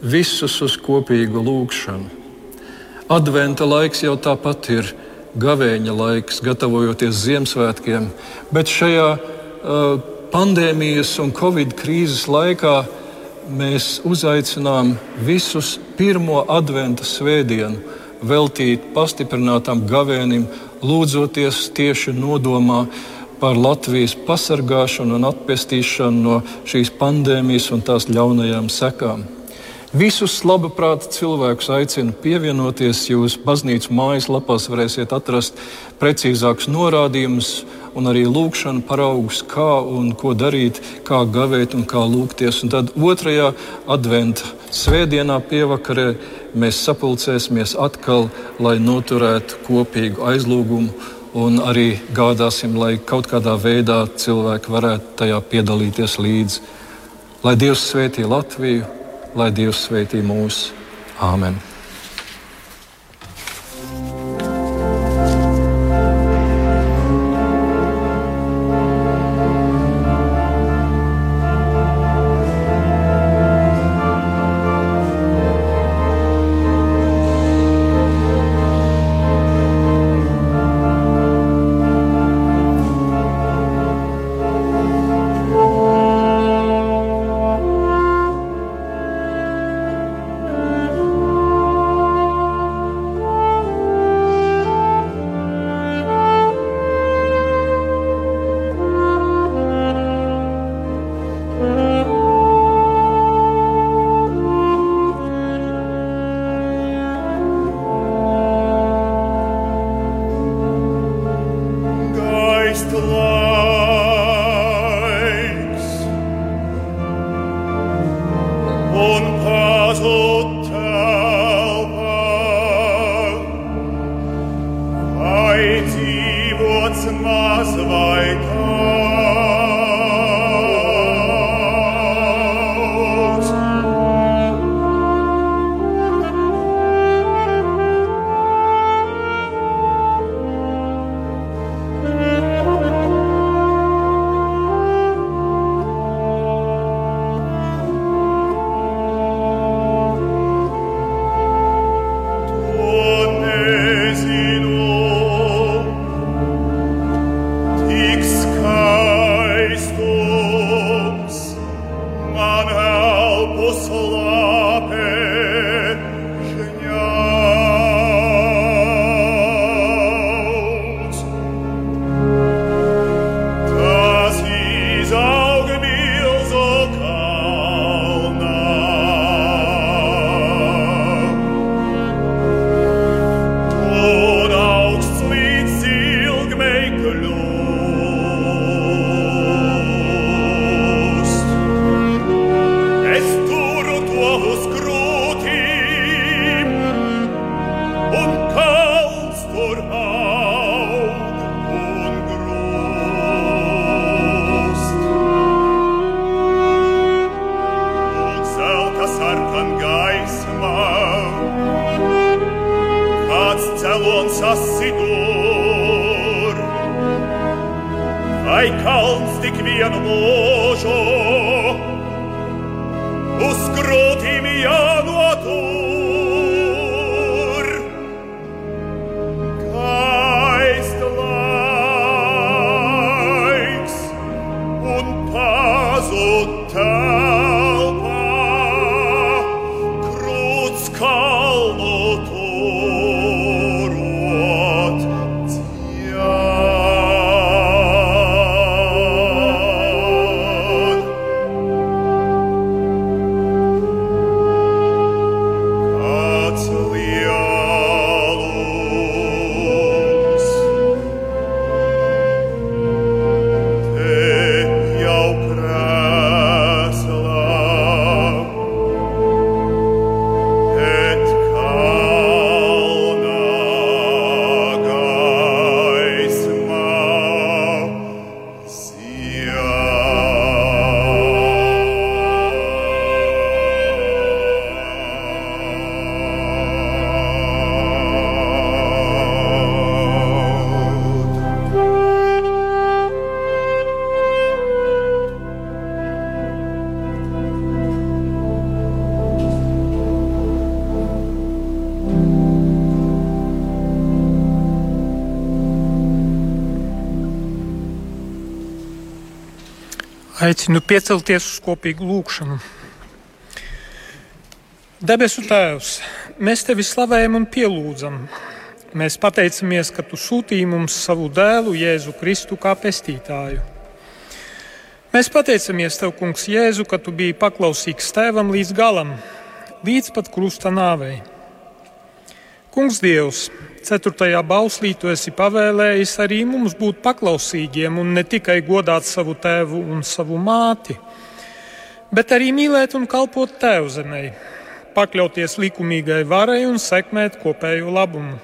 visus uz kopīgu lūgšanu. Adventa laiks jau tāpat ir gavēņa laiks, gatavojoties Ziemassvētkiem, bet šajā uh, pandēmijas un covid krīzes laikā mēs uzaicinām visus pirmo adventa svētdienu veltīt pastiprinātam gavēnim, lūdzoties tieši nodomā par Latvijas pasargāšanu un atpestīšanu no šīs pandēmijas un tās ļaunajām sekām. Visus labaprāta cilvēkus aicinu pievienoties. Jūs baznīcas mājaslapās varēsiet atrast precīzākus norādījumus un arī lūkšanu paraugus, kā un ko darīt, kā gavēt un kā lūgties. Un tad otrajā adventa svētdienā pievakarē mēs sapulcēsimies atkal, lai noturētu kopīgu aizlūgumu un arī gādāsim, lai kaut kādā veidā cilvēki varētu tajā piedalīties līdzi. Lai Dievs svētī Latviju, lai Dievs svētī mūs. Āmen! Aicinu piecelties uz kopīgu lūgšanu. Debesu Tēvs, mēs tevi slavējam un pielūdzam. Mēs pateicamies, ka tu sūtīji mums savu dēlu, Jēzu Kristu, kā pestītāju. Mēs pateicamies tev, Kungs, Jēzu, ka tu biji paklausīgs tēvam līdz galam, līdz pat krusta nāvei. Kungs, Dievs, ceturtajā bauslī tu esi pavēlējis arī mums būt paklausīgiem un ne tikai godāt savu tēvu un savu māti, bet arī mīlēt un kalpot tev zemē, pakļauties likumīgai varai un sekmēt kopējo labumu.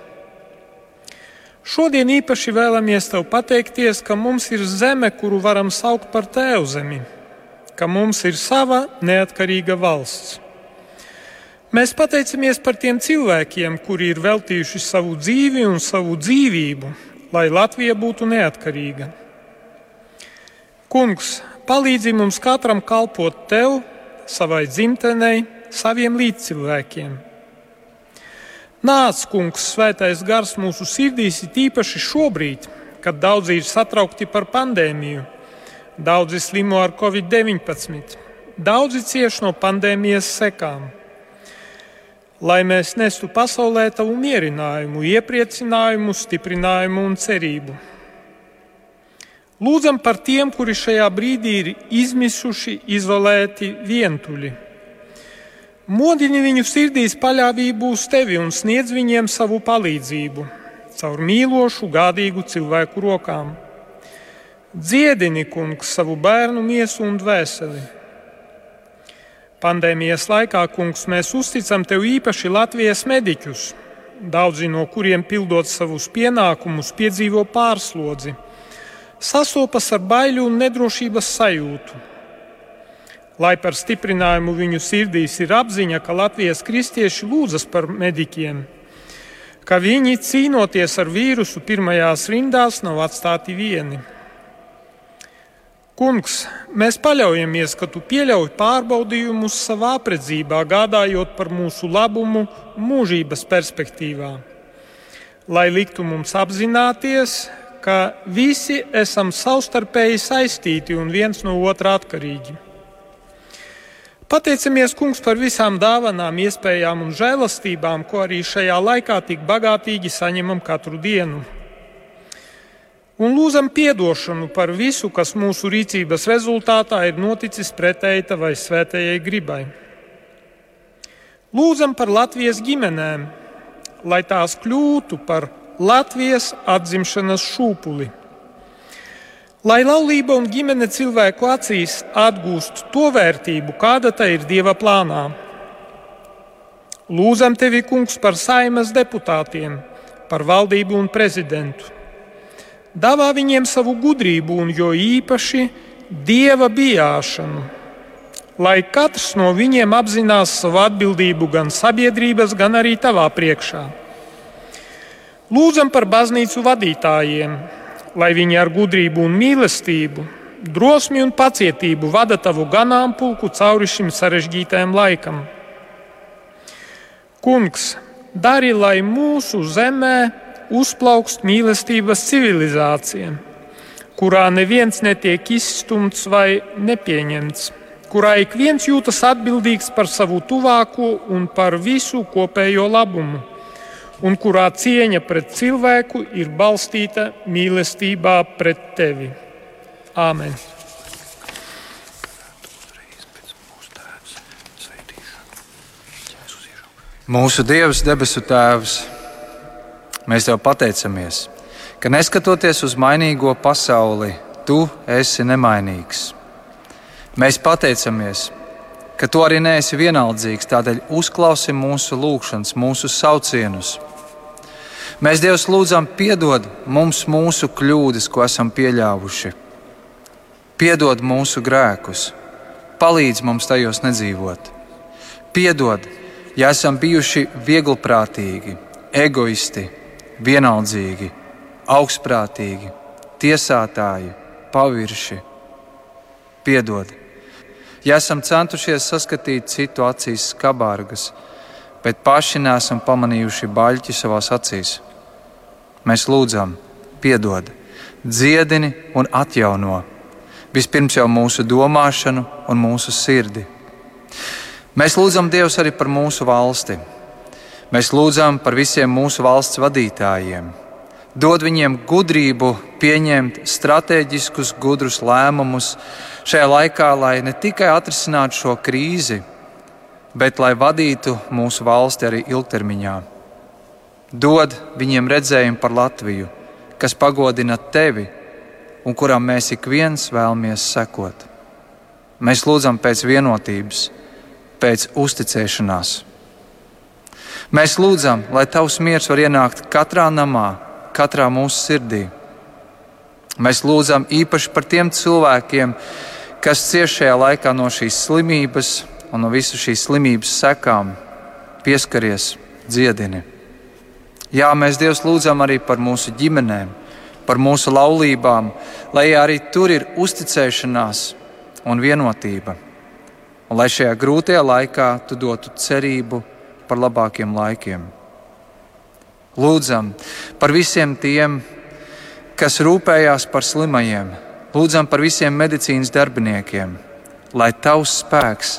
Šodien īpaši vēlamies tev pateikties, ka mums ir zeme, kuru varam saukt par tēvu zemi, ka mums ir sava neatkarīga valsts. Mēs pateicamies par tiem cilvēkiem, kuri ir veltījuši savu dzīvi un savu dzīvību, lai Latvija būtu neatkarīga. Kungs, palīdzi mums katram kalpot tev, savai dzimtenei, saviem līdzcilvēkiem. Nāc, kungs, svētais gars mūsu sirdīs ir īpaši šobrīd, kad daudzi ir satraukti par pandēmiju, daudzi slimo ar covid-19, daudzi cieš no pandēmijas sekām. Lai mēs nestu pasaulē tavu mierinājumu, iepriecinājumu, stiprinājumu un cerību. Lūdzam par tiem, kuri šajā brīdī ir izmisuši, izolēti, vientuļi. Modini viņu sirdīs paļāvību uz tevi un sniedz viņiem savu palīdzību caur mīlošu, gādīgu cilvēku rokām. Dziedini, kungs, savu bērnu miesu un dvēseli. Pandēmijas laikā, kungs, mēs uzticam tev īpaši Latvijas mediķus, daudzi no kuriem pildot savus pienākumus, piedzīvo pārslodzi, sastopas ar baiļu un nedrošības sajūtu. Lai par stiprinājumu viņu sirdīs ir apziņa, ka Latvijas kristieši lūdzas par mediķiem, ka viņi cīnoties ar vīrusu pirmajās rindās nav atstāti vieni. Kungs, mēs paļaujamies, ka tu pieļauj pārbaudījumus savā apredzībā, gādājot par mūsu labumu mūžības perspektīvā, lai liktu mums apzināties, ka visi esam savstarpēji saistīti un viens no otra atkarīgi. Pateicamies, Kungs, par visām dāvanām, iespējām un žēlastībām, ko arī šajā laikā tik bagātīgi saņemam katru dienu. Un lūdzam atdošanu par visu, kas mūsu rīcības rezultātā ir noticis pretēji tavai svētajai gribai. Lūdzam par Latvijas ģimenēm, lai tās kļūtu par Latvijas atzimšanas šūpuli. Lai laulība un ģimene cilvēku acīs atgūst to vērtību, kāda tā ir Dieva plānā. Lūdzam tevi, Kungs, par saimas deputātiem, par valdību un prezidentu. Dāvā viņiem savu gudrību un jo īpaši dieva bijāšanu, lai katrs no viņiem apzinās savu atbildību gan sabiedrības, gan arī tavā priekšā. Lūdzam par baznīcu vadītājiem, lai viņi ar gudrību un mīlestību, drosmi un pacietību vada tavu ganāmpulku cauri šim sarežģītajam laikam. Kungs, dari, lai mūsu zemē uzplaukst mīlestības civilizācija, kurā neviens netiek izstumts vai nepieņemts, kurā ik viens jūtas atbildīgs par savu tuvāko un par visu kopējo labumu un kurā cieņa pret cilvēku ir balstīta mīlestībā pret tevi. Āmen! Mūsu Dievs, debesu Tēvs, mēs Tev pateicamies, ka neskatoties uz mainīgo pasauli, Tu esi nemainīgs. Mēs pateicamies, ka Tu arī neesi vienaldzīgs, tādēļ uzklausi mūsu lūgšanas, mūsu saucienus. Mēs Dievs lūdzam, piedod mums mūsu kļūdas, ko esam pieļāvuši. Piedod mūsu grēkus, palīdz mums tajos nedzīvot. Piedod, ja esam bijuši vieglprātīgi, egoisti, vienaldzīgi, augstprātīgi, tiesātāji, pavirši. Piedod, ja esam centušies saskatīt citu acīs skarbāgas, bet paši nesam pamanījuši baļķi savās acīs. Mēs lūdzam, piedod, dziedini un atjauno vispirms jau mūsu domāšanu un mūsu sirdi. Mēs lūdzam Dievu arī par mūsu valsti. Mēs lūdzam par visiem mūsu valsts vadītājiem. Dod viņiem gudrību, pieņemt strateģiskus, gudrus lēmumus šajā laikā, lai ne tikai atrisinātu šo krīzi, bet lai vadītu mūsu valsti arī ilgtermiņā. Dod viņiem redzējumu par Latviju, kas pagodina tevi un kuram mēs ik viens vēlamies sekot. Mēs lūdzam pēc vienotības pēc uzticēšanās. Mēs lūdzam, lai Tavs miers var ienākt katrā namā, katrā mūsu sirdī. Mēs lūdzam īpaši par tiem cilvēkiem, kas cieš šajā laikā no šīs slimības un no visu šīs slimības sekām. Pieskaries, dziedini. Jā, mēs Dievs lūdzam arī par mūsu ģimenēm, par mūsu laulībām, lai arī tur ir uzticēšanās un vienotība un lai šajā grūtajā laikā tu dotu cerību par labākiem laikiem. Lūdzam par visiem tiem, kas rūpējās par slimajiem, lūdzam par visiem medicīnas darbiniekiem, lai tavs spēks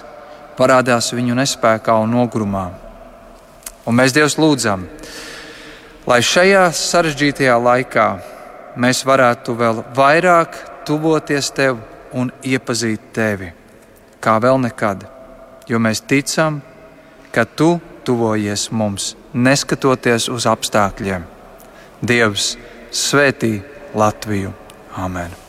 parādās viņu nespējā un nogrumā. Un mēs Dievs lūdzam, lai šajā sarežģītajā laikā mēs varētu vēl vairāk tuvoties tev un iepazīt tevi kā vēl nekad, jo mēs ticam, ka tu tuvojies mums, neskatoties uz apstākļiem. Dievs svētī Latviju! Amen!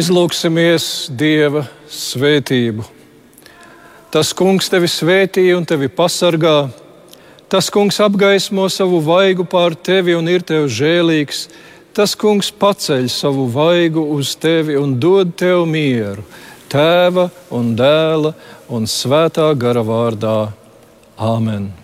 Izlūksimies Dieva svētību. Tas kungs tevi svētī un tevi pasargā. Tas kungs apgaismo savu vaigu pār tevi un ir tev žēlīgs. Tas kungs paceļ savu vaigu uz tevi un dod tev mieru. Tēva un dēla un svētā gara vārdā. Āmen!